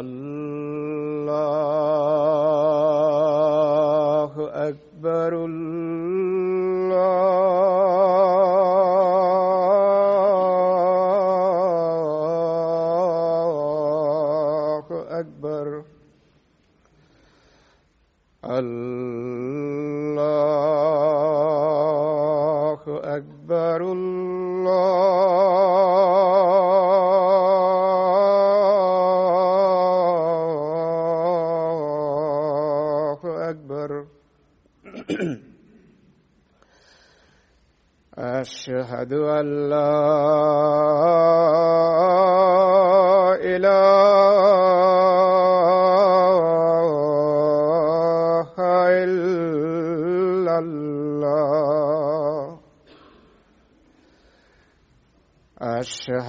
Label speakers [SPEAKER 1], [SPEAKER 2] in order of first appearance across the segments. [SPEAKER 1] الله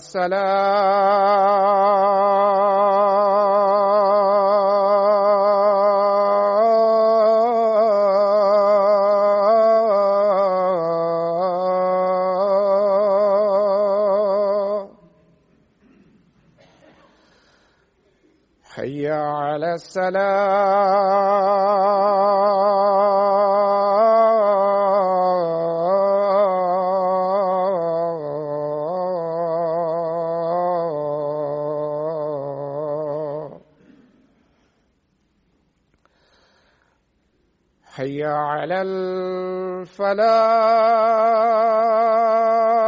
[SPEAKER 1] السلام حي على الفلاح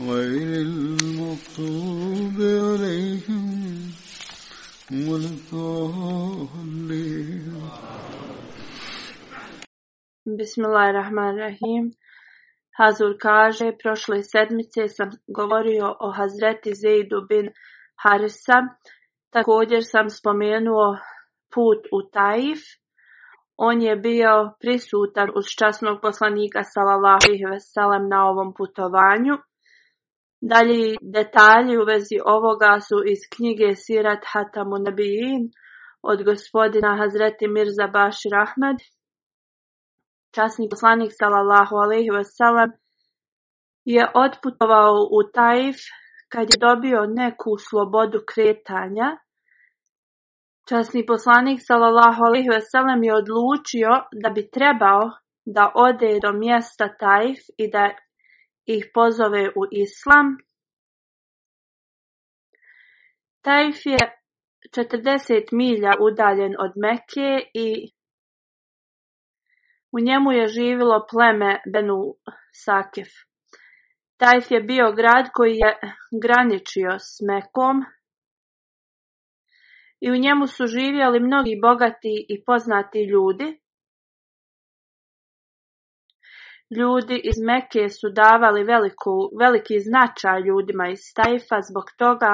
[SPEAKER 1] غير المغضوب
[SPEAKER 2] عليهم ولا الضالين بسم الله الرحمن الرحيم Hazur kaže, prošle sedmice sam govorio o Hazreti Zeidu bin Harisa. Također sam spomenuo put u Taif. On je bio prisutan uz časnog poslanika Salalahi Veselem na ovom putovanju. Dalji detalji u vezi ovoga su iz knjige Sirat Hatamu Nabijin od gospodina Hazreti Mirza Bashir Ahmed. Časni poslanik sallallahu alaihi wasallam je otputovao u Taif kad je dobio neku slobodu kretanja. Časni poslanik sallallahu alaihi wasallam je odlučio da bi trebao da ode do mjesta Taif i da ih pozove u islam. Tajf je 40 milja udaljen od Mekke i u njemu je živilo pleme Benu Sakef. Tajf je bio grad koji je graničio s Mekom i u njemu su živjeli mnogi bogati i poznati ljudi. Ljudi iz Mekke su davali veliku, veliki značaj ljudima iz Tajfa, zbog toga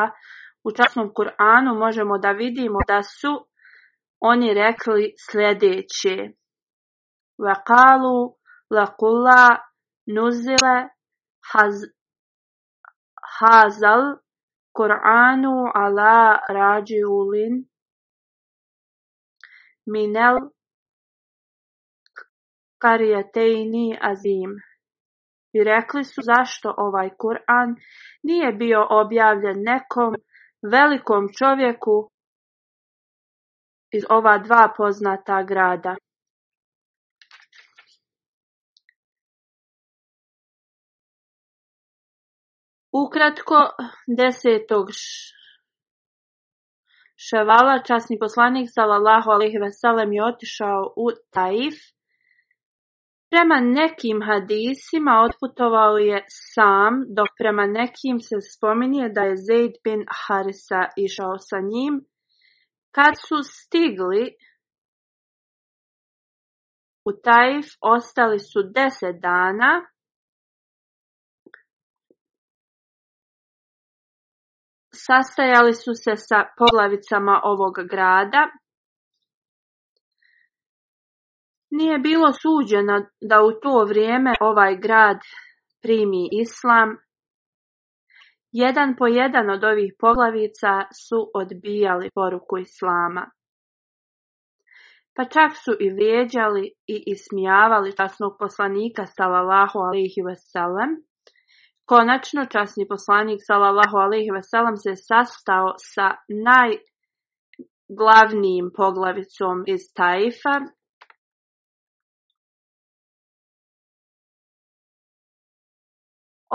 [SPEAKER 2] u časnom Kur'anu možemo da vidimo da su oni rekli sljedeće. Vakalu, lakula, nuzile, haz, hazal, kur'anu, ala, rađi ulin, minel, karijetejni azim. I rekli su zašto ovaj Kur'an nije bio objavljen nekom velikom čovjeku iz ova dva poznata grada. Ukratko, desetog ševala, časni poslanik, salallahu alihi veselem, je otišao u Taif Prema nekim hadisima otputovao je sam, dok prema nekim se spominje da je Zaid bin Harisa išao sa njim. Kad su stigli u Taif, ostali su deset dana. Sastajali su se sa poglavicama ovog grada. Nije bilo suđeno da u to vrijeme ovaj grad primi islam. Jedan po jedan od ovih poglavica su odbijali poruku islama. Pa čak su i vrijeđali i ismijavali časnog poslanika salallahu alaihi veselem. Konačno časni poslanik salallahu alaihi veselem se sastao sa najglavnijim poglavicom iz Taifa,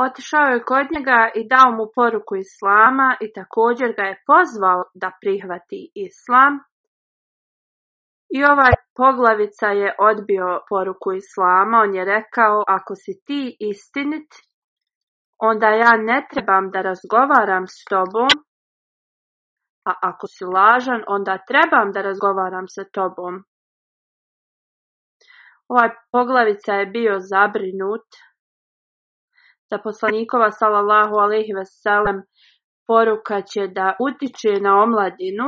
[SPEAKER 2] Otišao je kod njega i dao mu poruku Islama i također ga je pozvao da prihvati Islam. I ovaj poglavica je odbio poruku Islama. On je rekao, ako si ti istinit, onda ja ne trebam da razgovaram s tobom. A ako si lažan, onda trebam da razgovaram sa tobom. Ovaj poglavica je bio zabrinut sa poslanikova sallallahu alejhi ve sellem poruka će da utiče na omladinu.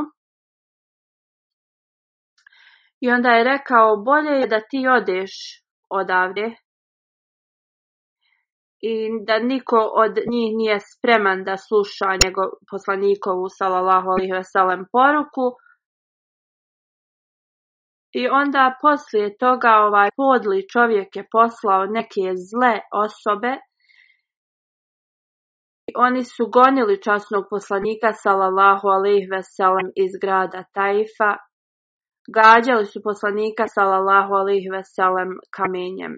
[SPEAKER 2] I onda je rekao bolje je da ti odeš odavde i da niko od njih nije spreman da sluša nego poslanikovu sallallahu alejhi ve sellem poruku. I onda poslije toga ovaj podli čovjek je poslao neke zle osobe oni su gonili časnog poslanika sallallahu alejhi ve sellem iz grada Taifa. Gađali su poslanika sallallahu alejhi ve sellem kamenjem.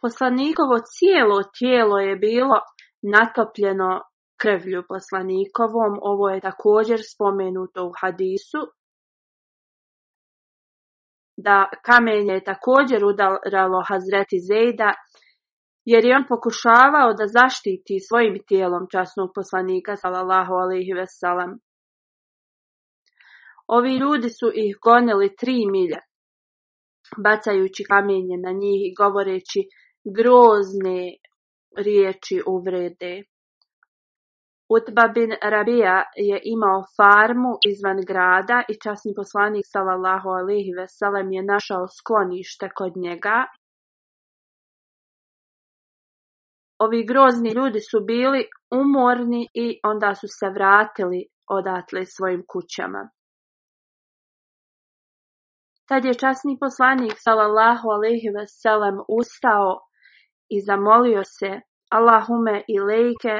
[SPEAKER 2] Poslanikovo cijelo tijelo je bilo natopljeno krvlju poslanikovom, ovo je također spomenuto u hadisu. Da kamenje je također udaralo Hazreti Zejda, jer je on pokušavao da zaštiti svojim tijelom časnog poslanika sallallahu alaihi veselam. Ovi ljudi su ih gonili tri milje, bacajući kamenje na njih i govoreći grozne riječi uvrede. Utba bin Rabija je imao farmu izvan grada i časni poslanik sallallahu alaihi veselam je našao sklonište kod njega ovi grozni ljudi su bili umorni i onda su se vratili odatle svojim kućama. Tad je časni poslanik sallallahu alejhi ve sellem ustao i zamolio se Allahume ilejke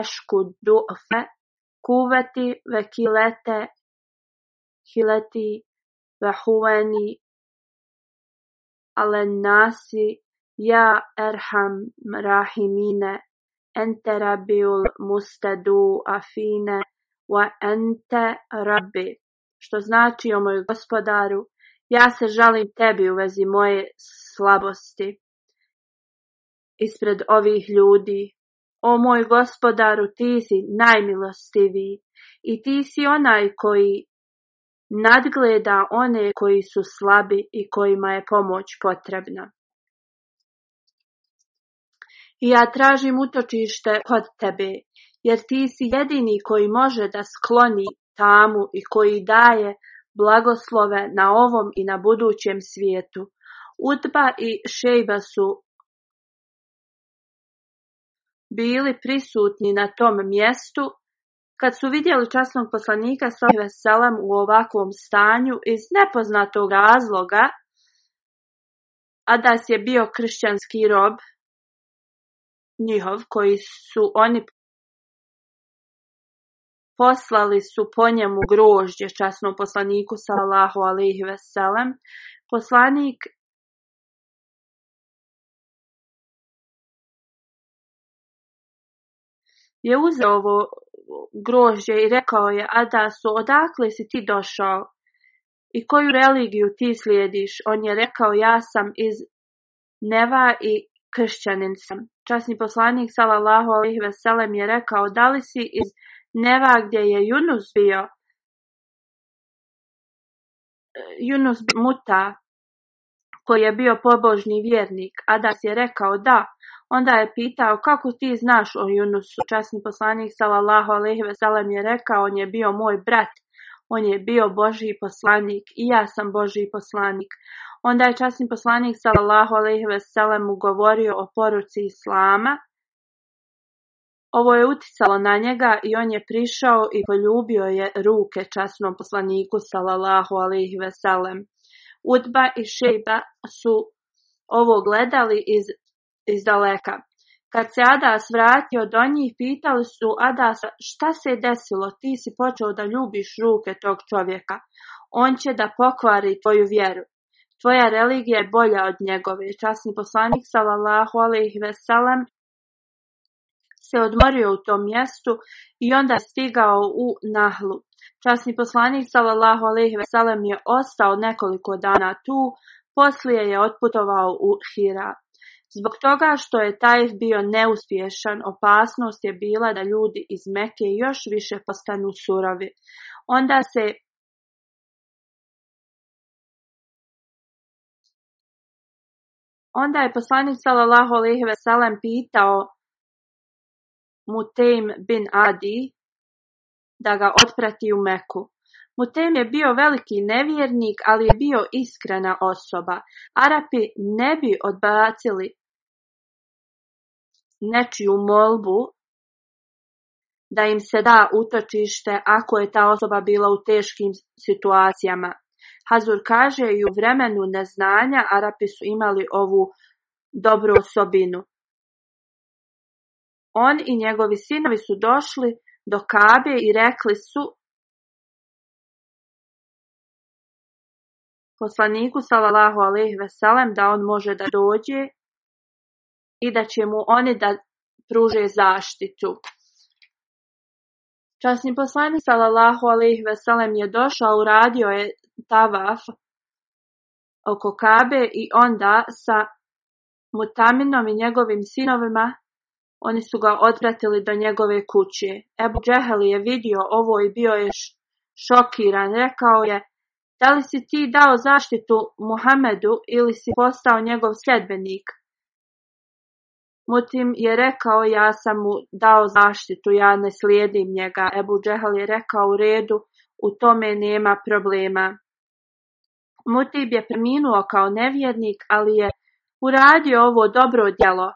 [SPEAKER 2] ešku du'fe kuveti ve kilete hileti ve huveni ale nasi Ja erham rahimine, ente rabiul mustadu afine, wa ente rabi. Što znači o moju gospodaru, ja se žalim tebi u vezi moje slabosti. Ispred ovih ljudi, o moj gospodaru, ti si najmilostiviji i ti si onaj koji nadgleda one koji su slabi i kojima je pomoć potrebna i ja tražim utočište kod tebe, jer ti si jedini koji može da skloni tamu i koji daje blagoslove na ovom i na budućem svijetu. Utba i Šejba su bili prisutni na tom mjestu. Kad su vidjeli časnog poslanika Veselem u ovakvom stanju iz nepoznatog razloga, Adas je bio kršćanski rob, njihov koji su oni poslali su po njemu grožđe časnom poslaniku sallahu alaihi veselem. Poslanik je uzeo ovo grožđe i rekao je Adasu odakle si ti došao i koju religiju ti slijediš. On je rekao ja sam iz Neva i kršćanin sam. Časni poslanik sallallahu alejhi ve sellem je rekao: "Da li si iz Neva gdje je Yunus bio?" Yunus muta koji je bio pobožni vjernik, a da je rekao da, onda je pitao kako ti znaš o Yunusu. Časni poslanik sallallahu alejhi ve sellem je rekao: "On je bio moj brat." on je bio Božji poslanik i ja sam Božji poslanik. Onda je časni poslanik sallallahu alejhi ve sellem govorio o poruci islama. Ovo je uticalo na njega i on je prišao i poljubio je ruke časnom poslaniku sallallahu alejhi ve sellem. Utba i Šejba su ovo gledali iz iz daleka. Kad se Adas vratio do njih, pitali su Adasa šta se desilo, ti si počeo da ljubiš ruke tog čovjeka. On će da pokvari tvoju vjeru. Tvoja religija je bolja od njegove. Časni poslanik, salallahu alaihi veselam, se odmorio u tom mjestu i onda stigao u nahlu. Časni poslanik, salallahu alaihi veselam, je ostao nekoliko dana tu, poslije je otputovao u Hirat. Zbog toga što je Taif bio neuspješan, opasnost je bila da ljudi iz Mekke još više postanu surovi. Onda se Onda je poslanik sallallahu alejhi ve sellem pitao Mutaim bin Adi da ga otprati u Meku. Mutem je bio veliki nevjernik, ali je bio iskrena osoba. Arapi ne bi odbacili nečiju molbu da im se da utočište ako je ta osoba bila u teškim situacijama. Hazur kaže i u vremenu neznanja Arapi su imali ovu dobru osobinu. On i njegovi sinovi su došli do Kabe i rekli su poslaniku sallallahu alejhi ve sellem da on može da dođe i da će mu one da pruže zaštitu. Časni poslanik sallallahu alejhi ve sellem je došao, uradio je tavaf oko Kabe i onda sa Mutaminom i njegovim sinovima oni su ga odpratili do njegove kuće. Ebu Džehel je vidio ovo i bio je šokiran. Rekao je, da li si ti dao zaštitu Muhamedu ili si postao njegov sljedbenik? Mutim je rekao ja sam mu dao zaštitu, ja ne slijedim njega. Ebu Džehal je rekao u redu, u tome nema problema. Mutib je preminuo kao nevjernik, ali je uradio ovo dobro djelo.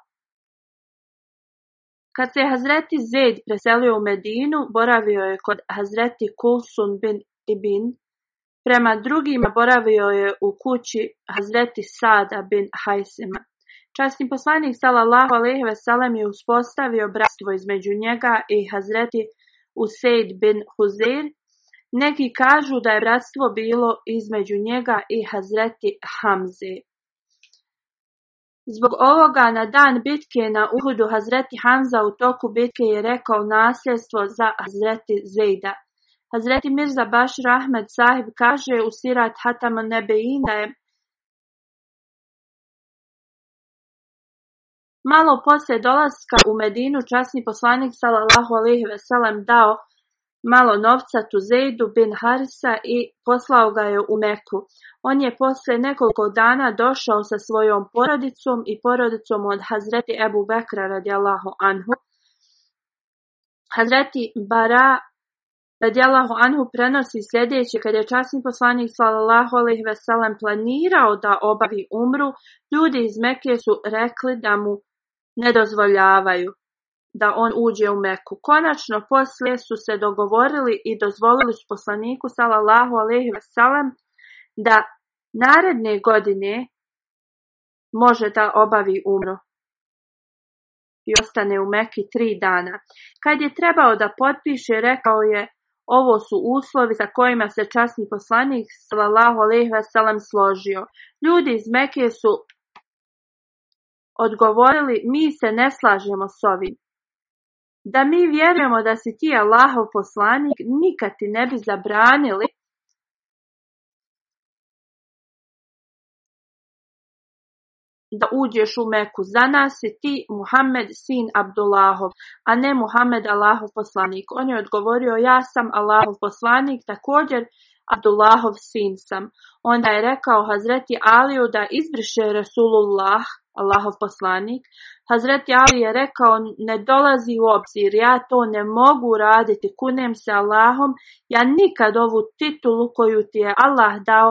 [SPEAKER 2] Kad se Hazreti Zed preselio u Medinu, boravio je kod Hazreti Kulsun bin Ibin. Prema drugima boravio je u kući Hazreti Sada bin Hajsima. Častni poslanik sallallahu alejhi ve sellem je uspostavio bratstvo između njega i Hazreti Usaid bin Huzair. Neki kažu da je bratstvo bilo između njega i Hazreti Hamze. Zbog ovoga na dan bitke na Uhudu Hazreti Hamza u toku bitke je rekao nasljedstvo za Hazreti Zejda. Hazreti Mirza Bashir Ahmed sahib kaže u sirat Hatama Nebeinda je Malo poslije dolaska u Medinu časni poslanik sallallahu alejhi ve sellem dao malo novca Tuzejdu bin Harisa i poslao ga je u Meku. On je poslije nekoliko dana došao sa svojom porodicom i porodicom od Hazreti Ebu Bekra radijallahu anhu. Hazreti Bara radijallahu anhu prenosi sljedeće, kad je časni poslanik sallallahu alejhi ve sellem planirao da obavi umru, ljudi iz Mekke su rekli da mu ne dozvoljavaju da on uđe u Meku. Konačno poslije su se dogovorili i dozvolili su poslaniku sallallahu alejhi ve sellem da naredne godine može da obavi umru i ostane u Meki tri dana. Kad je trebao da potpiše, rekao je ovo su uslovi sa kojima se časni poslanik sallallahu alejhi ve sellem složio. Ljudi iz Mekke su odgovorili mi se ne slažemo s ovim. Da mi vjerujemo da si ti Allahov poslanik, nikad ti ne bi zabranili da uđeš u Meku. Za nas je ti Muhammed sin Abdullahov, a ne Muhammed Allahov poslanik. On je odgovorio, ja sam Allahov poslanik, također Abdullahov sin sam. Onda je rekao Hazreti Aliju da izbriše Rasulullah Allahov poslanik, Hazreti Ali je rekao, ne dolazi u obzir, ja to ne mogu raditi, kunem se Allahom, ja nikad ovu titulu koju ti je Allah dao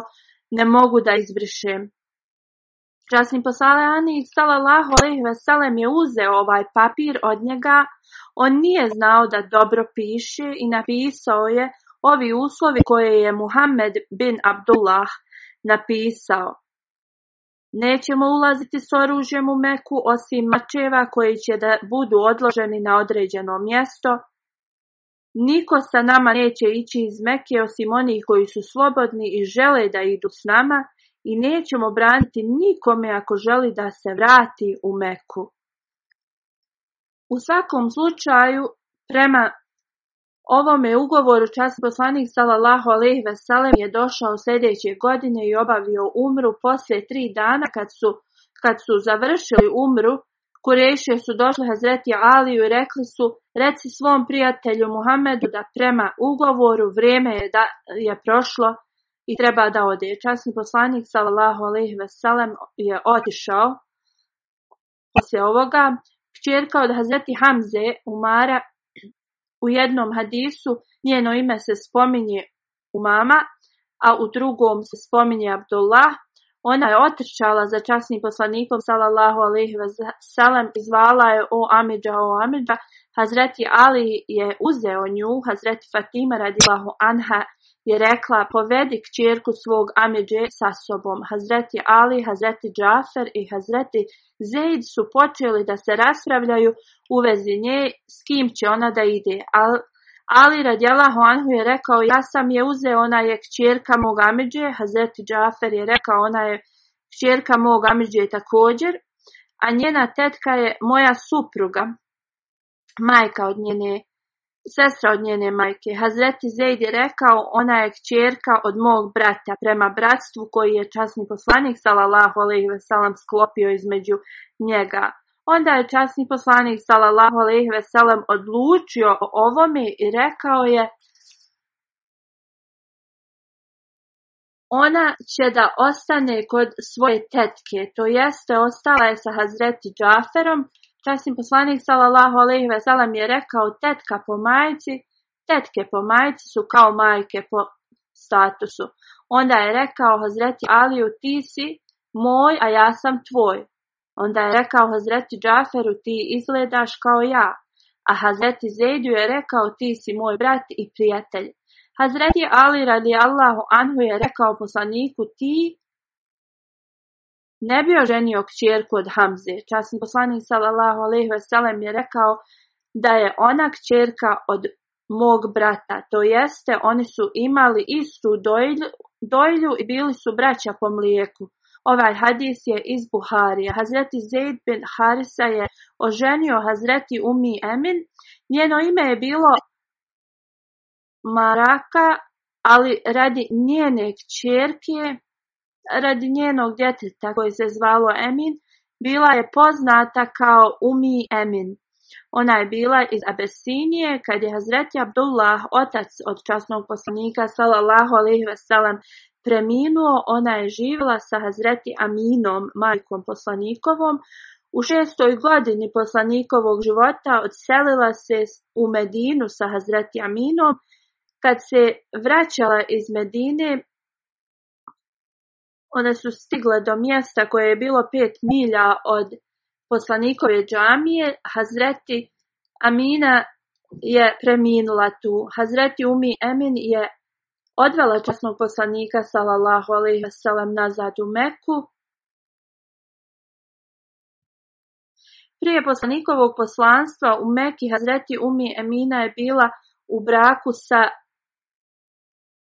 [SPEAKER 2] ne mogu da izbrišem. Časni poslani sallallahu alejhi ve sellem je uzeo ovaj papir od njega. On nije znao da dobro piše i napisao je ovi uslovi koje je Muhammed bin Abdullah napisao. Nećemo ulaziti s oružjem u Meku osim mačeva koji će da budu odloženi na određeno mjesto. Niko sa nama neće ići iz Meke osim onih koji su slobodni i žele da idu s nama i nećemo braniti nikome ako želi da se vrati u Meku. U svakom slučaju, prema Ovome ugovoru čast poslanik sallallahu alejhi ve sellem je došao sljedeće godine i obavio umru posle tri dana kad su kad su završili umru Kurejše su došli Hazreti Aliju i rekli su, reci svom prijatelju Muhammedu da prema ugovoru vrijeme je, da, je prošlo i treba da ode. Časni poslanik sallallahu alaihi veselem je otišao poslije ovoga. Kćerka od Hazreti Hamze Umara U jednom hadisu njeno ime se spominje Umama, a u drugom se spominje Abdullah. Ona je otrčala za časnim poslanikom sallallahu alejhi ve sellem i zvala je o Amidža o Amidža. Hazreti Ali je uzeo nju, Hazreti Fatima radijallahu anha je rekla povedi kćerku svog Amidže sa sobom. Hazreti Ali, Hazreti Džafer i Hazreti Zeid su počeli da se raspravljaju u vezi nje s kim će ona da ide. Al, Ali Radjela Hoanhu je rekao ja sam je uzeo, ona je kćerka mog Amidže. Hazreti Džafer je rekao ona je kćerka mog Amidže također, a njena tetka je moja supruga, majka od njene kćerka sestra od njene majke. Hazreti Zaid je rekao, ona je kćerka od mog brata prema bratstvu koji je časni poslanik sallallahu alejhi ve sellem sklopio između njega. Onda je časni poslanik sallallahu alejhi ve sellem odlučio o ovome i rekao je Ona će da ostane kod svoje tetke, to jeste ostala je sa Hazreti Džaferom, Časim poslanik sallallahu alejhi ve sellem je rekao tetka po majci, tetke po majci su kao majke po statusu. Onda je rekao Hazreti Aliju ti si moj, a ja sam tvoj. Onda je rekao Hazreti Džaferu ti izgledaš kao ja, a Hazreti Zejdu je rekao ti si moj brat i prijatelj. Hazreti Ali radijallahu anhu je rekao poslaniku ti ne bi oženio kćerku od Hamze. Časni poslanik sallallahu alejhi ve sellem je rekao da je ona kćerka od mog brata. To jeste, oni su imali istu dojlju, dojlju i bili su braća po mlijeku. Ovaj hadis je iz Buharija. Hazreti Zaid bin Harisa je oženio Hazreti Umi Emin. Njeno ime je bilo Maraka, ali radi njene kćerke radi njenog djeteta koji se zvalo Emin, bila je poznata kao Umi Emin. Ona je bila iz Abesinije kad je Hazreti Abdullah, otac od časnog poslanika sallallahu alejhi ve sellem, preminuo, ona je živjela sa Hazreti Aminom, majkom poslanikovom. U šestoj godini poslanikovog života odselila se u Medinu sa Hazreti Aminom. Kad se vraćala iz Medine, one su stigle do mjesta koje je bilo pet milja od poslanikove džamije, Hazreti Amina je preminula tu. Hazreti Umi Emin je odvela časnog poslanika sallallahu alaihi wasallam nazad u Meku. Prije poslanikovog poslanstva u Meki Hazreti Umi Emina je bila u braku sa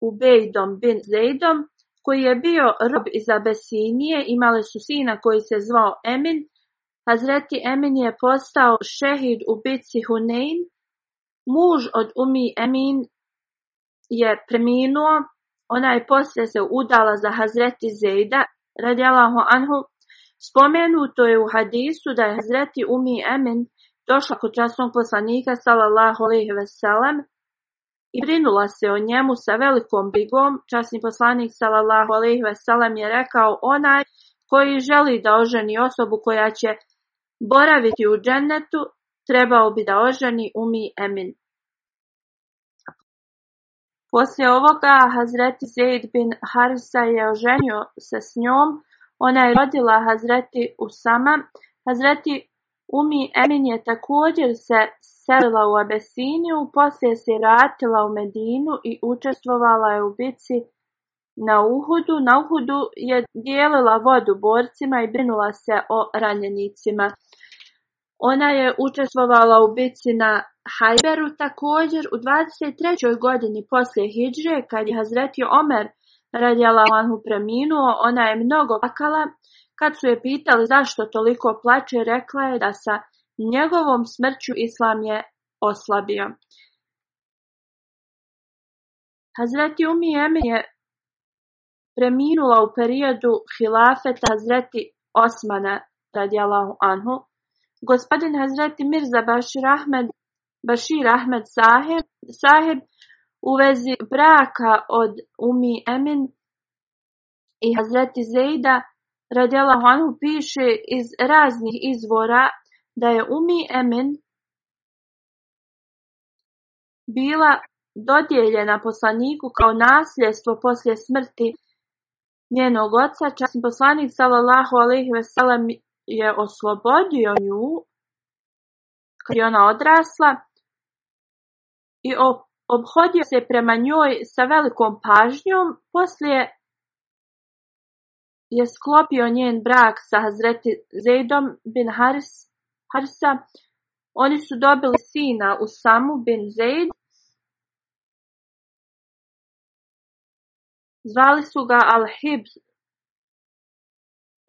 [SPEAKER 2] Ubejdom bin Zejdom, koji je bio rob iz Abesinije, imale su sina koji se zvao Emin. Hazreti Emin je postao šehid u bitci Hunain. Muž od Umi Emin je preminuo. Ona je poslije se udala za Hazreti Zejda, radijalahu anhu. Spomenuto je u hadisu da je Hazreti Umi Emin došla kod časnog poslanika, salallahu alaihi veselam, i brinula se o njemu sa velikom brigom, časni poslanik sallallahu alejhi ve sellem je rekao onaj koji želi da oženi osobu koja će boraviti u džennetu, trebao bi da oženi Umi Emin. Poslije ovoga Hazreti Zaid bin Harisa je oženio se s njom. Ona je rodila Hazreti Usama. Hazreti Umi Emin je također se selila u Abesiniju, poslije se vratila u Medinu i učestvovala je u bici na Uhudu. Na Uhudu je dijelila vodu borcima i brinula se o ranjenicima. Ona je učestvovala u bici na Hajberu također u 23. godini poslije Hidže, kad je Hazreti Omer radijala Anhu preminuo, ona je mnogo plakala, Kad su je pitali zašto toliko plače, rekla je da sa njegovom smrću islam je oslabio. Hazreti Umi Emin je preminula u periodu hilafeta Hazreti Osmana radijalahu anhu. Gospodin Hazreti Mirza Bashir Ahmed, Bashir Ahmed Saheb, Saheb u vezi braka od Umi Emin i Hazreti Zeida Radjela Honu piše iz raznih izvora da je Umi Emin bila dodijeljena poslaniku kao nasljedstvo poslije smrti njenog oca. Časni poslanik sallallahu alaihi veselam je oslobodio nju kad je ona odrasla i obhodio se prema njoj sa velikom pažnjom poslije je sklopio njen brak sa Hazreti Zejdom bin Haris, Harsa. Oni su dobili sina Usamu bin Zejd. Zvali su ga Al-Hib,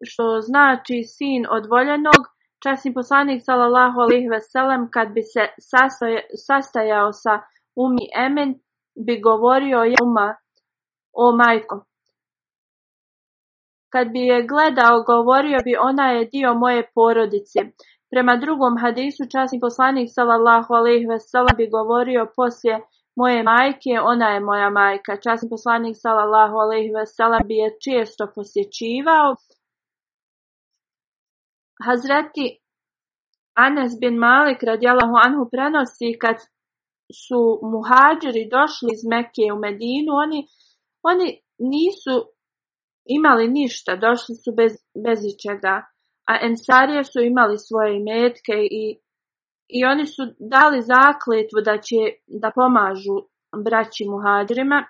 [SPEAKER 2] što znači sin od voljenog. Časni poslanik sallallahu alejhi ve sellem kad bi se sastajao sa Umi Emen bi govorio je Uma o majkom. Kad bi je gledao, govorio bi ona je dio moje porodice. Prema drugom hadisu, časni poslanik sallallahu alaihi veselam bi govorio poslije moje majke, ona je moja majka. Časni poslanik sallallahu alaihi veselam bi je često posjećivao. Hazreti Anas bin Malik radijalahu anhu prenosi kad su muhađiri došli iz Mekije u Medinu, oni, oni nisu imali ništa, došli su bez, bez ičega, a Ensarije su imali svoje imetke i, i oni su dali zakletvu da će da pomažu braći muhadrima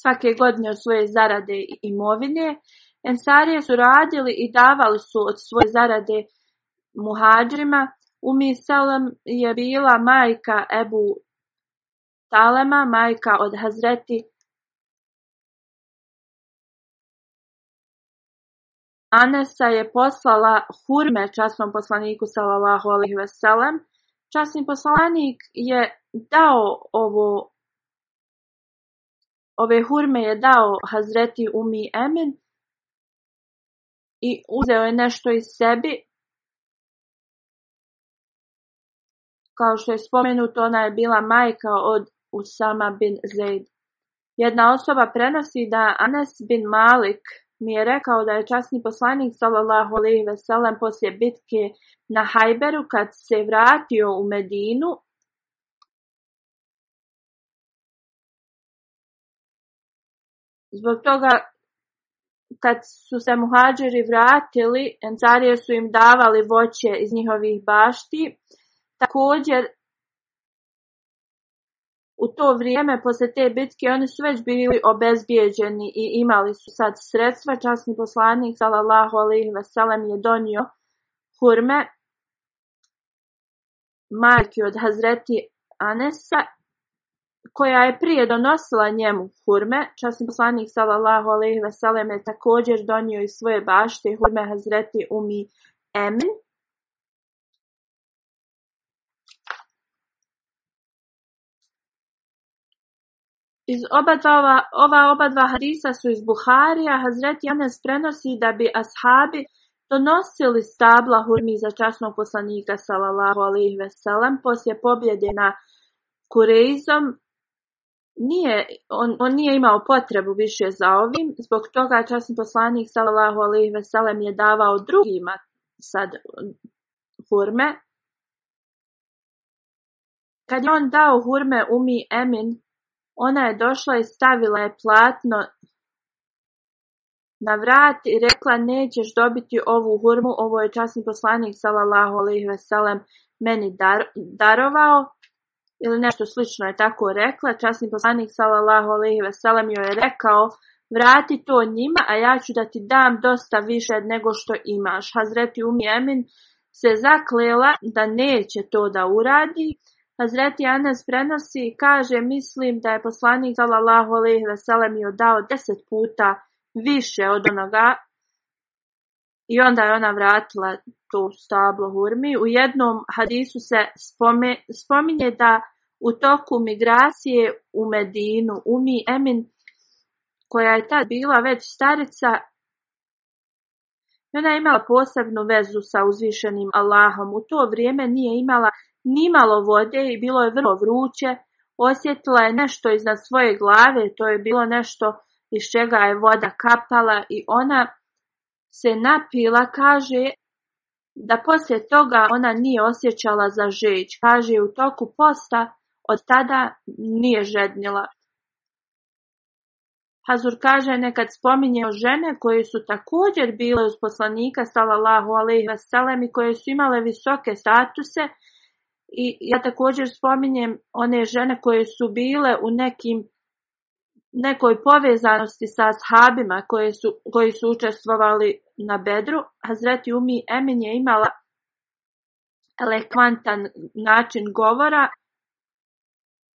[SPEAKER 2] svake godine od svoje zarade i imovine. Ensarije su radili i davali su od svoje zarade muhadrima. Umi Selem je bila majka Ebu Talema, majka od Hazreti Anesa je poslala hurme časnom poslaniku sallallahu alejhi ve sellem. Časni poslanik je dao ovo ove hurme je dao Hazreti Umi Emen i uzeo je nešto iz sebi. Kao što je spomenuto, ona je bila majka od Usama bin Zaid. Jedna osoba prenosi da Anas bin Malik mi je rekao da je časni poslanik sallallahu alejhi ve sellem posle bitke na Hajberu kad se vratio u Medinu Zbog toga, kad su se muhađeri vratili, encarije su im davali voće iz njihovih bašti. Također, u to vrijeme, posle te bitke, oni su već bili obezbijeđeni i imali su sad sredstva. Časni poslanik, salallahu alaihi veselem, je donio hurme majke od Hazreti Anesa, koja je prije donosila njemu hurme. Časni poslanik, salallahu alaihi veselem, je također donio i svoje bašte hurme Hazreti Umi Emin. Iz oba dva, ova, ova oba dva hadisa su iz Buharija, Hazret Janes prenosi da bi ashabi donosili stabla hurmi za časnog poslanika salalahu alihi veselam poslije pobjede na Kurejzom. Nije, on, on nije imao potrebu više za ovim, zbog toga časni poslanik salalahu alihi veselam je davao drugima sad hurme. Kad je on dao hurme umi Emin, Ona je došla i stavila je platno na vrat i rekla nećeš dobiti ovu hurmu, ovo je časni poslanik salallahu alaihi veselem meni dar, darovao. Ili nešto slično je tako rekla, časni poslanik salallahu alaihi veselem joj je rekao vrati to njima, a ja ću da ti dam dosta više nego što imaš. Hazreti Umi Emin se zaklela da neće to da uradi. Hazreti Anas prenosi i kaže, mislim da je poslanik sallallahu alaihi ve sellem joj dao deset puta više od onoga. I onda je ona vratila to stablo Hurmi. U jednom hadisu se spome, spominje da u toku migracije u Medinu, Umi Emin, koja je tad bila već starica, ona je imala posebnu vezu sa uzvišenim Allahom. U to vrijeme nije imala nimalo vode i bilo je vrlo vruće, osjetila je nešto iza svoje glave, to je bilo nešto iz čega je voda kapala i ona se napila, kaže da poslije toga ona nije osjećala za žeć, kaže u toku posta od tada nije žednila. Hazur kaže nekad spominje o žene koje su također bile uz poslanika sallallahu alejhi ve sellem i koje su imale visoke statuse I ja također spominjem one žene koje su bile u nekim nekoj povezanosti sa ashabima koje su, koji su učestvovali na bedru. Hazreti Umi Emin je imala elekvantan način govora.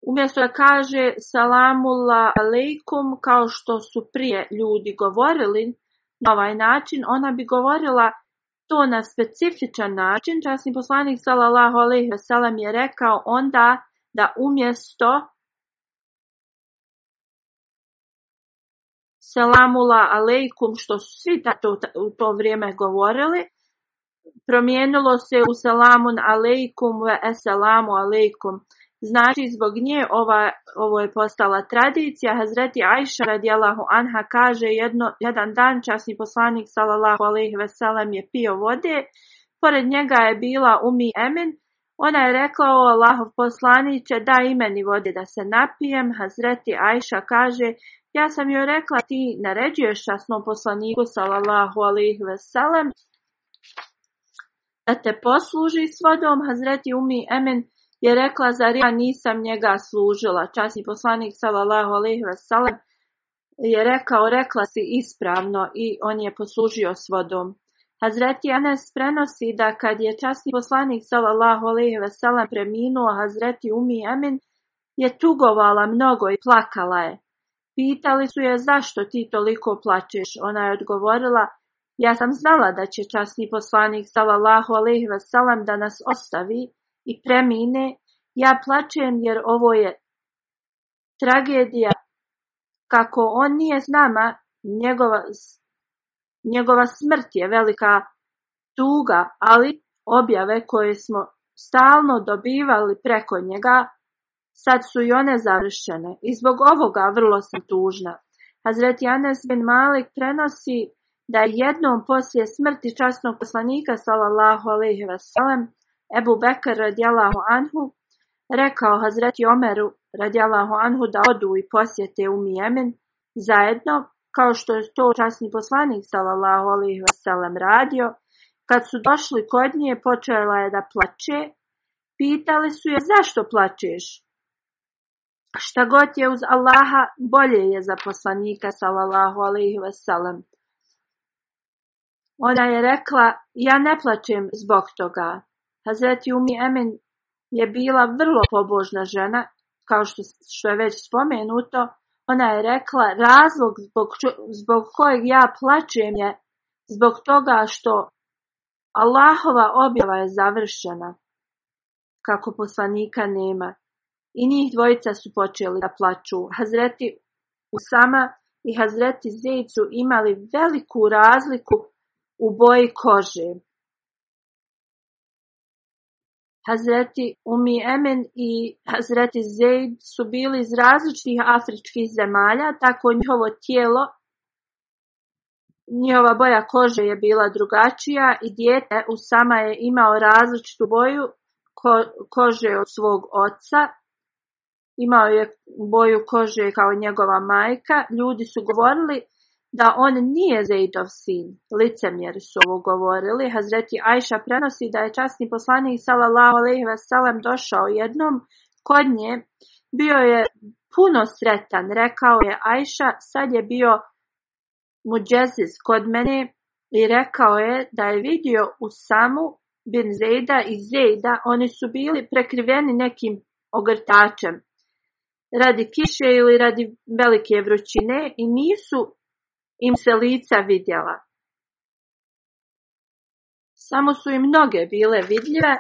[SPEAKER 2] Umjesto da kaže salamula aleikum kao što su prije ljudi govorili na ovaj način, ona bi govorila salamula to na specifičan način. Časni poslanik sallallahu alejhi ve sellem je rekao onda da umjesto selamula alejkum što su svi tato u to vrijeme govorili promijenilo se u selamun alejkum ve eselamu alejkum Znači, zbog nje ova, ovo je postala tradicija. Hazreti Ajša radijalahu anha kaže, jedno, jedan dan časni poslanik salalahu alaihi veselem je pio vode. Pored njega je bila Umi Emin. Ona je rekla, o Allahov poslaniće, da imeni vode da se napijem. Hazreti Ajša kaže, ja sam joj rekla, ti naređuješ časnom poslaniku salalahu alaihi veselem da te posluži s vodom. Hazreti Umi Emin kaže, je rekla zar ja nisam njega služila. Časni poslanik sallallahu alejhi ve sellem je rekao rekla si ispravno i on je poslužio s vodom. Hazreti Anas prenosi da kad je časni poslanik sallallahu alejhi ve sellem preminuo Hazreti Umi Amin je tugovala mnogo i plakala je. Pitali su je zašto ti toliko plačeš. Ona je odgovorila Ja sam znala da će časni poslanik sallallahu alejhi ve sellem da nas ostavi i premine, ja plačem jer ovo je tragedija, kako on nije s nama, njegova, njegova smrt je velika tuga, ali objave koje smo stalno dobivali preko njega, sad su i one završene i zbog ovoga vrlo sam tužna. Hazret Janes bin Malik prenosi da jednom poslije smrti častnog poslanika sallallahu alejhi ve sellem Ebu Bekar radijalahu anhu rekao Hazreti Omeru radijalahu anhu da odu i posjete u Mijemen zajedno, kao što je to časni poslanik salallahu alaihi wasalam radio. Kad su došli kod nje, počela je da plače. Pitali su je zašto plačeš? Šta god je uz Allaha, bolje je za poslanika salallahu alaihi wasalam. Ona je rekla, ja ne plačem zbog toga. Hazreti Umi Emin je bila vrlo pobožna žena, kao što, što je već spomenuto. Ona je rekla, razlog zbog, zbog kojeg ja plaćem je zbog toga što Allahova objava je završena, kako poslanika nema. I njih dvojica su počeli da plaću. Hazreti Usama i Hazreti Zejcu imali veliku razliku u boji kože. Hazreti Umi Emen i Hazreti Zaid su bili iz različitih afričkih zemalja, tako njihovo tijelo, njihova boja kože je bila drugačija i dijete Usama je imao različitu boju ko kože od svog oca. Imao je boju kože kao njegova majka. Ljudi su govorili da on nije Zaidov sin. Licemjeri su ovo govorili. Hazreti Ajša prenosi da je časni poslanik sallallahu alejhi ve sellem došao jednom kod nje. Bio je puno sretan, rekao je Ajša, sad je bio muđezis kod mene i rekao je da je vidio u samu bin Zejda i Zejda, oni su bili prekriveni nekim ogrtačem radi kiše ili radi velike vrućine i nisu im se lica vidjela. Samo su im noge bile vidljive.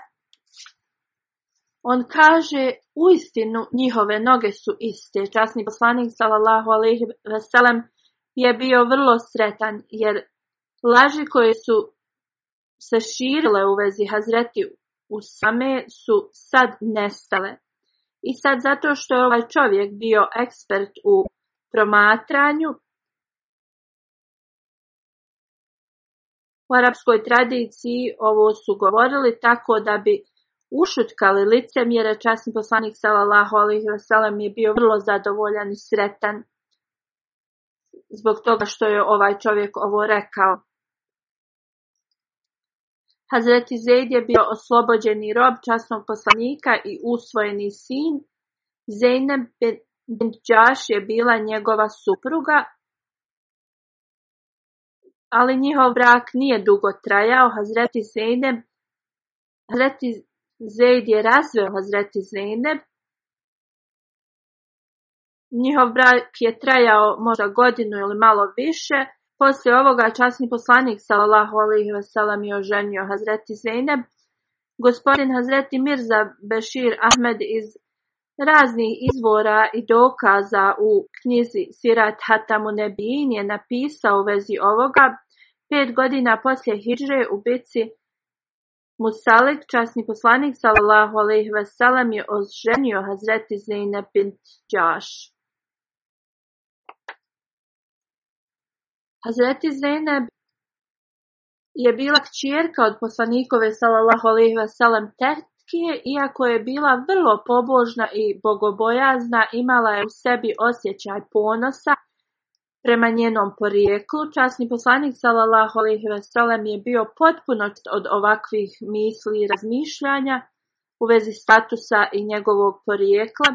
[SPEAKER 2] On kaže, u istinu njihove noge su iste. Časni poslanik, salallahu alaihi veselem, je bio vrlo sretan, jer laži koje su se širile u vezi Hazreti u same su sad nestale. I sad zato što je ovaj čovjek bio ekspert u promatranju, U arapskoj tradiciji ovo su govorili tako da bi ušutkali lice mjera časni poslanik sallallahu alejhi ve sellem je bio vrlo zadovoljan i sretan zbog toga što je ovaj čovjek ovo rekao. Hazreti Zaid je bio oslobođeni rob časnog poslanika i usvojeni sin. Zainab bin Đaš je bila njegova supruga, ali njihov brak nije dugo trajao. Hazreti Zeynep Hazreti Zeyd je razveo Hazreti Zeynep. Njihov brak je trajao možda godinu ili malo više. Poslije ovoga časni poslanik sallallahu alejhi ve sellem je oženio Hazreti Zeynep. Gospodin Hazreti Mirza Bešir Ahmed iz raznih izvora i dokaza u knjizi Sirat Hatamu Nebin je napisao u vezi ovoga pet godina poslije Hidže u bici Musalik, časni poslanik sallallahu alaihi veselam je oženio Hazreti Zeyne bint Đaš. Hazreti Zeyne je bila čirka od poslanikove sallallahu alaihi veselam Kratke, iako je bila vrlo pobožna i bogobojazna, imala je u sebi osjećaj ponosa prema njenom porijeklu. Časni poslanik sallallahu alejhi ve sellem je bio potpuno od ovakvih misli i razmišljanja u vezi statusa i njegovog porijekla.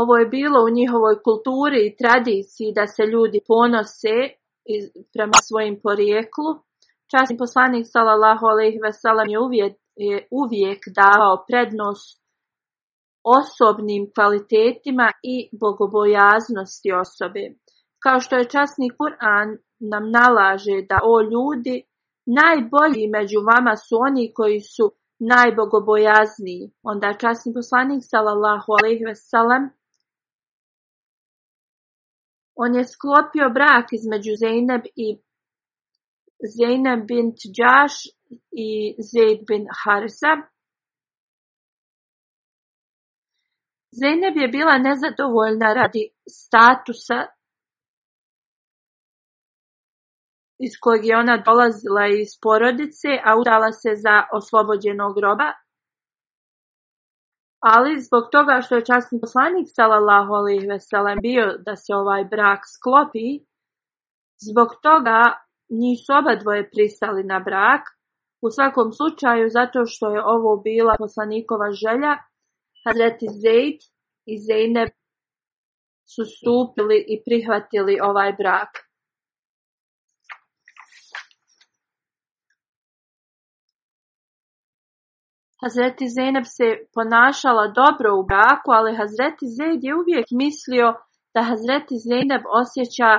[SPEAKER 2] Ovo je bilo u njihovoj kulturi i tradiciji da se ljudi ponose prema svojim porijeklu. Časni poslanik sallallahu alejhi ve sellem je uvijek je uvijek davao prednost osobnim kvalitetima i bogobojaznosti osobe. Kao što je časni Kur'an nam nalaže da o ljudi najbolji među vama su oni koji su najbogobojazniji. Onda časni poslanik sallallahu alejhi ve sellem on je sklopio brak između Zeynep i Zeyna bint Đaš i Zeyd bin Harsa. Zeynep je bila nezadovoljna radi statusa iz kojeg je ona dolazila iz porodice, a udala se za oslobođenog groba. Ali zbog toga što je častni poslanik sallallahu alejhi ve sellem bio da se ovaj brak sklopi, zbog toga njih su oba dvoje pristali na brak, u svakom slučaju zato što je ovo bila poslanikova želja, Hazreti Zeid i Zeyneb su stupili i prihvatili ovaj brak. Hazreti Zeynep se ponašala dobro u braku, ali Hazreti Zeyd je uvijek mislio da Hazreti Zeynep osjeća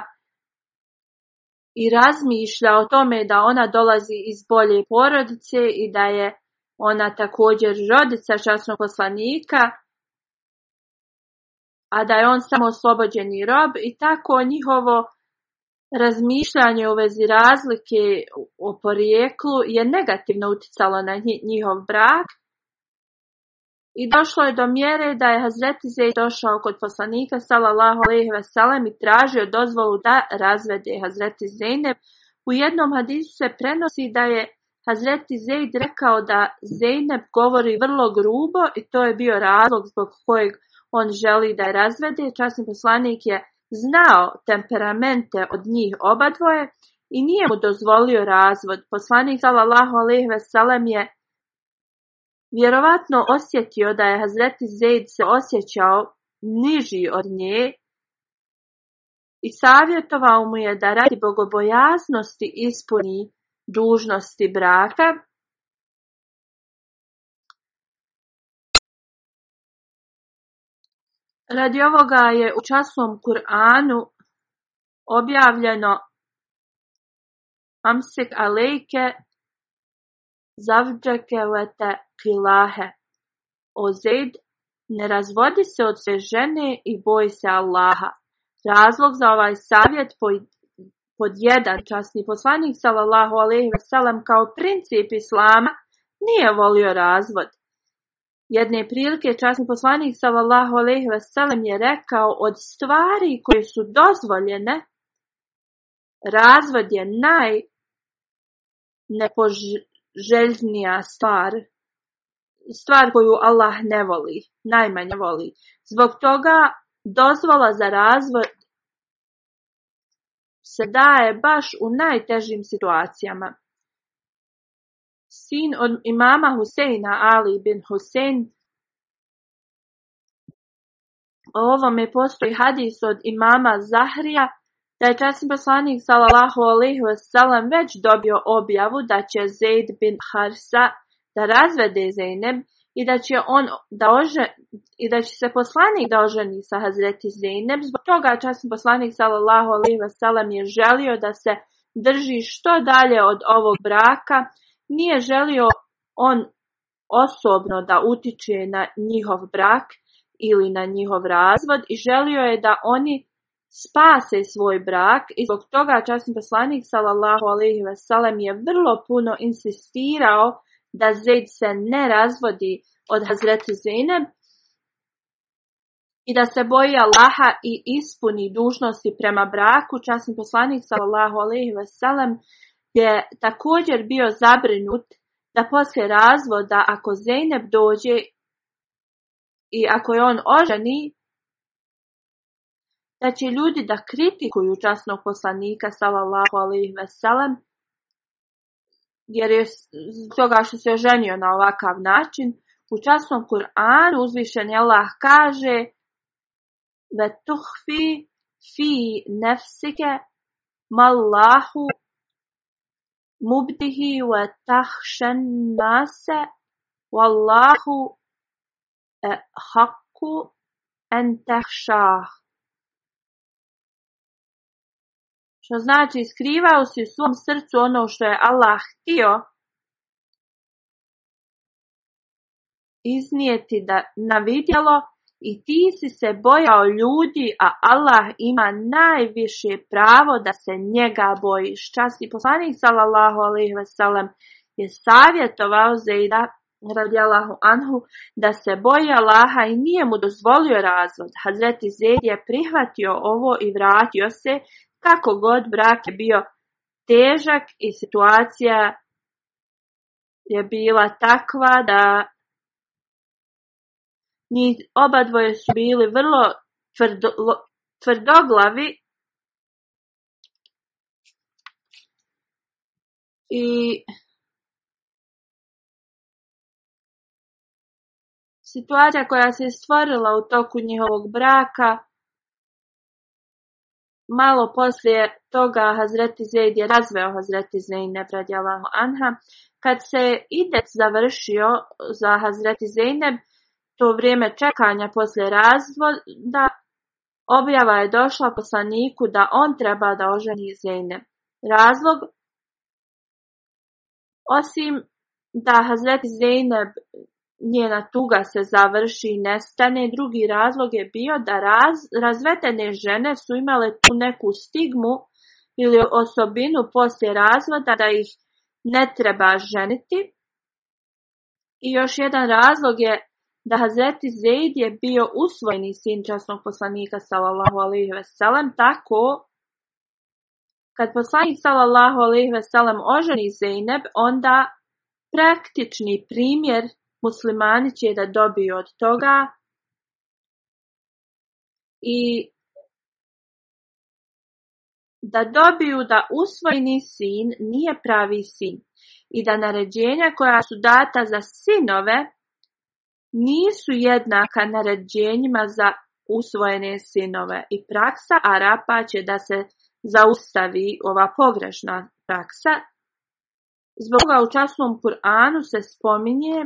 [SPEAKER 2] i razmišlja o tome da ona dolazi iz bolje porodice i da je ona također rodica časnog poslanika, a da je on samo oslobođeni rob i tako njihovo razmišljanje u vezi razlike o porijeklu je negativno uticalo na njihov brak I došlo je do mjere da je Hazreti Zeid došao kod poslanika sallallahu alejhi ve sellem i tražio dozvolu da razvede Hazreti Zeine. U jednom hadisu se prenosi da je Hazreti Zeid rekao da Zeineb govori vrlo grubo i to je bio razlog zbog kojeg on želi da je razvede. Časni poslanik je znao temperamente od njih obadvoje i nije mu dozvolio razvod. Poslanik sallallahu alejhi ve sellem je vjerovatno osjetio da je Hazreti Zaid se osjećao niži od nje i savjetovao mu je da radi bogobojasnosti ispuni dužnosti braka Radi ovoga je u časom Kur'anu objavljeno Amsik alejke zavdžekevete Kilahe. O Zaid, ne razvodi se od sve žene i boj se Allaha. Razlog za ovaj savjet pod jedan časni poslanik sallallahu alaihi wasallam kao princip Islama nije volio razvod. Jedne prilike časni poslanik sallallahu alaihi wasallam je rekao od stvari koje su dozvoljene, razvod je naj nepoželjnija stvar stvar koju Allah ne voli, najmanje voli. Zbog toga dozvola za razvod se daje baš u najtežim situacijama. Sin od imama Huseina Ali bin Husein O ovome postoji hadis od imama Zahrija, da je časni poslanik s.a.v. već dobio objavu da će Zaid bin Harsa da razvede Zeynep i da će on da ože, i da će se poslanik da oženi sa Hazreti Zeynep. Zbog toga časni poslanik sallallahu alejhi ve sellem je želio da se drži što dalje od ovog braka. Nije želio on osobno da utiče na njihov brak ili na njihov razvod i želio je da oni spase svoj brak i zbog toga časni poslanik sallallahu alejhi ve sellem je vrlo puno insistirao da Zaid se ne razvodi od Hazreti Zeynep i da se boji Allaha i ispuni dužnosti prema braku. Časni poslanik sallallahu alejhi ve sellem je također bio zabrinut da posle razvoda ako Zeynep dođe i ako je on oženi da će ljudi da kritikuju časnog poslanika sallallahu alejhi ve sellem jer je toga što se oženio na ovakav način, u časnom Kur'anu uzvišen Allah kaže ve tuhfi fi nefsike mallahu mubdihi ve tahšen nase wallahu e haku en tahšah. što znači skrivao si u svom srcu ono što je Allah htio iznijeti da navidjelo i ti si se bojao ljudi, a Allah ima najviše pravo da se njega bojiš. Časti poslanik sallallahu alaihi veselam je savjetovao Zejda radi Allahu Anhu da se boji Allaha i nije mu dozvolio razvod. Hazreti Zed je prihvatio ovo i vratio se Kako god brak je bio težak i situacija je bila takva da ni oba dvoje su bili vrlo tvrdo, tvrdoglavi i situacija koja se stvorila u toku njihovog braka Malo poslije toga Hazreti Zaid je razveo Hazreti Zainab radi Allahu Anha. Kad se idet završio za Hazreti Zainab, to vrijeme čekanja poslije razvoda, objava je došla poslaniku da on treba da oženi Zainab. Razlog, osim da Hazreti Zainab njena tuga se završi i nestane, drugi razlog je bio da raz, razvetene žene su imale tu neku stigmu ili osobinu poslije razvoda da ih ne treba ženiti. I još jedan razlog je da Hazreti Zaid je bio usvojeni sin časnog poslanika sallallahu alejhi ve sellem tako kad poslanik sallallahu alejhi ve sellem oženi Zeinab onda praktični primjer muslimani će da dobiju od toga i da dobiju da usvojeni sin nije pravi sin i da naređenja koja su data za sinove nisu jednaka naređenjima za usvojene sinove i praksa Arapa će da se zaustavi ova pogrešna praksa. Zbog u časnom Kur'anu se spominje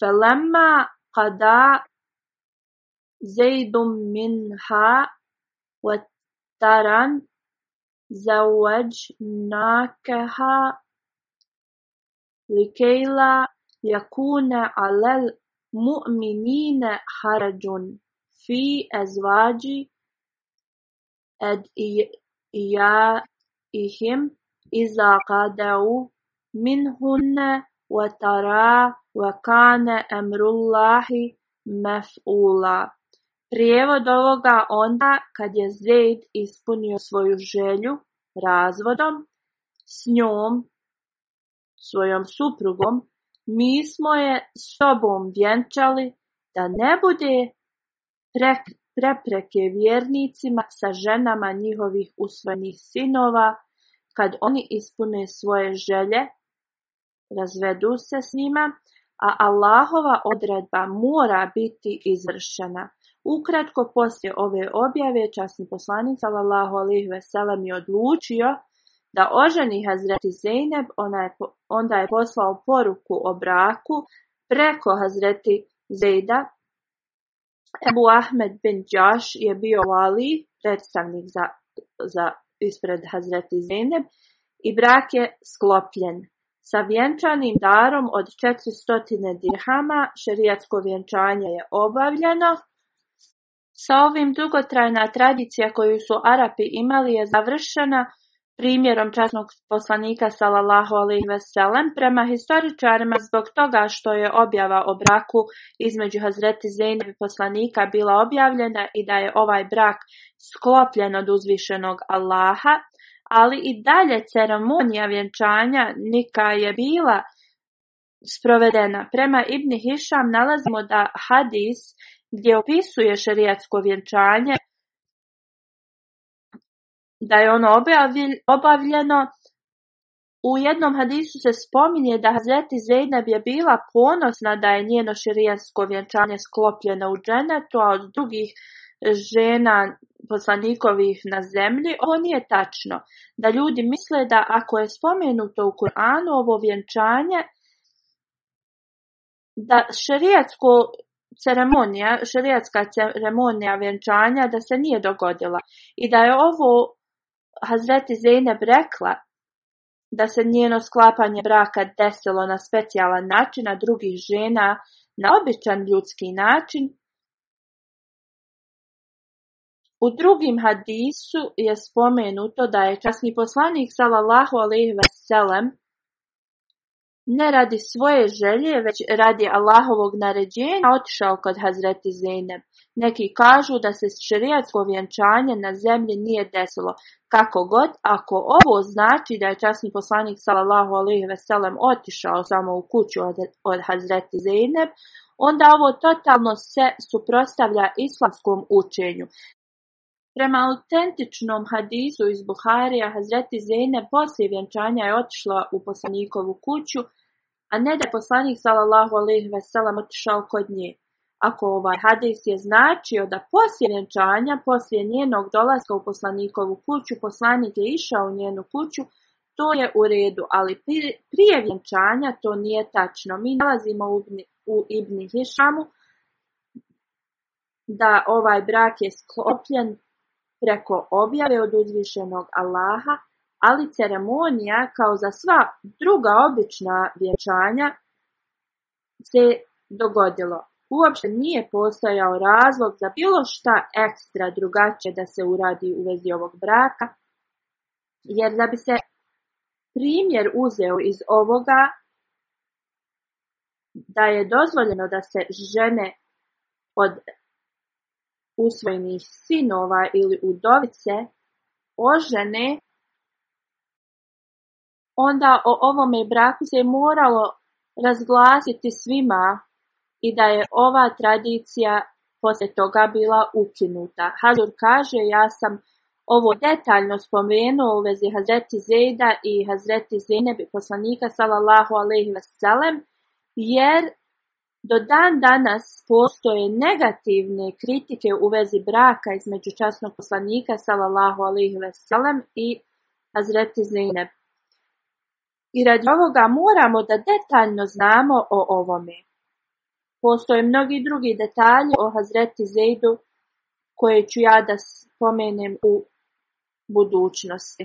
[SPEAKER 2] فلما قضى زيد منها وترا زوجناكها لكي لا يكون على المؤمنين حرج في أزواج أدعيائهم إذا قضوا منهن وَتَرَا وَكَانَ أَمْرُ اللَّهِ مَفْعُولًا Prijevod ovoga onda kad je Zaid ispunio svoju želju razvodom s njom, svojom suprugom, mi smo je sobom vjenčali da ne bude pre, prepreke vjernicima sa ženama njihovih usvojenih sinova kad oni ispune svoje želje razvedu se s njima, a Allahova odredba mora biti izvršena. Ukratko poslije ove objave časni poslanik sallallahu alejhi ve sellem je odlučio da oženi Hazreti Zeynep, ona je onda je poslao poruku o braku preko Hazreti Zejda. Ebu Ahmed bin Đaš je bio vali, predstavnik za, za ispred Hazreti Zeynep i brak je sklopljen sa vjenčanim darom od 400 dirhama, šerijatsko vjenčanje je obavljeno. Sa ovim dugotrajna tradicija koju su Arapi imali je završena primjerom časnog poslanika sallallahu alejhi ve sellem prema historičarima zbog toga što je objava o braku između Hazreti Zejna i poslanika bila objavljena i da je ovaj brak sklopljen od uzvišenog Allaha ali i dalje ceremonija vjenčanja Nika je bila sprovedena. Prema Ibni Hišam nalazimo da hadis gdje opisuje šerijatsko vjenčanje, da je ono obavljeno, U jednom hadisu se spominje da Hazreti Zeynab je bila ponosna da je njeno širijansko vjenčanje sklopljeno u dženetu, a od drugih uh, žena poslanikovih na zemlji, ovo nije tačno. Da ljudi misle da ako je spomenuto u Kur'anu ovo vjenčanje, da šerijatsko ceremonija, šerijatska ceremonija vjenčanja, da se nije dogodila. I da je ovo Hazreti Zeynep rekla, da se njeno sklapanje braka desilo na specijalan način, a drugih žena na običan ljudski način, U drugim hadisu je spomenuto da je časni poslanik sallallahu alejhi ve sellem ne radi svoje želje, već radi Allahovog naređenja otišao kod Hazreti Zeynep. Neki kažu da se šerijatsko vjenčanje na zemlji nije desilo. Kako god, ako ovo znači da je časni poslanik sallallahu alejhi ve sellem otišao samo u kuću od, od Hazreti Zeynep, onda ovo totalno se suprotstavlja islamskom učenju. Prema autentičnom hadisu iz Buharija, Hazreti Zeyne poslije vjenčanja je otišla u poslanikovu kuću, a ne da poslanik sallallahu alaihi ve sellem otišao kod nje. Ako ovaj hadis je značio da poslije vjenčanja, poslije njenog dolaska u poslanikovu kuću, poslanik je išao u njenu kuću, to je u redu, ali prije vjenčanja to nije tačno. Mi nalazimo u Ibni Hišamu da ovaj brak je sklopljen preko objave od uzvišenog Allaha, ali ceremonija kao za sva druga obična vječanja se dogodilo. Uopšte nije postojao razlog za bilo šta ekstra drugačije da se uradi u vezi ovog braka, jer da bi se primjer uzeo iz ovoga da je dozvoljeno da se žene od usvojenih sinova ili udovice ožene, onda o ovome braku se moralo razglasiti svima i da je ova tradicija posle toga bila ukinuta. Hazur kaže, ja sam ovo detaljno spomenuo u vezi Hazreti Zejda i Hazreti Zinebi poslanika, salallahu alaihi vasalem, jer Do dan danas postoje negativne kritike u vezi braka između časnog poslanika sallallahu alejhi ve sellem i Hazreti Zine. I radi ovoga moramo da detaljno znamo o ovome. Postoje mnogi drugi detalji o Hazreti Zeidu koje ću ja da spomenem u budućnosti.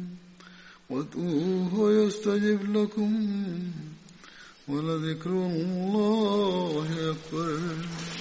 [SPEAKER 2] واتوه يستجب لكم ولذكر الله أكبر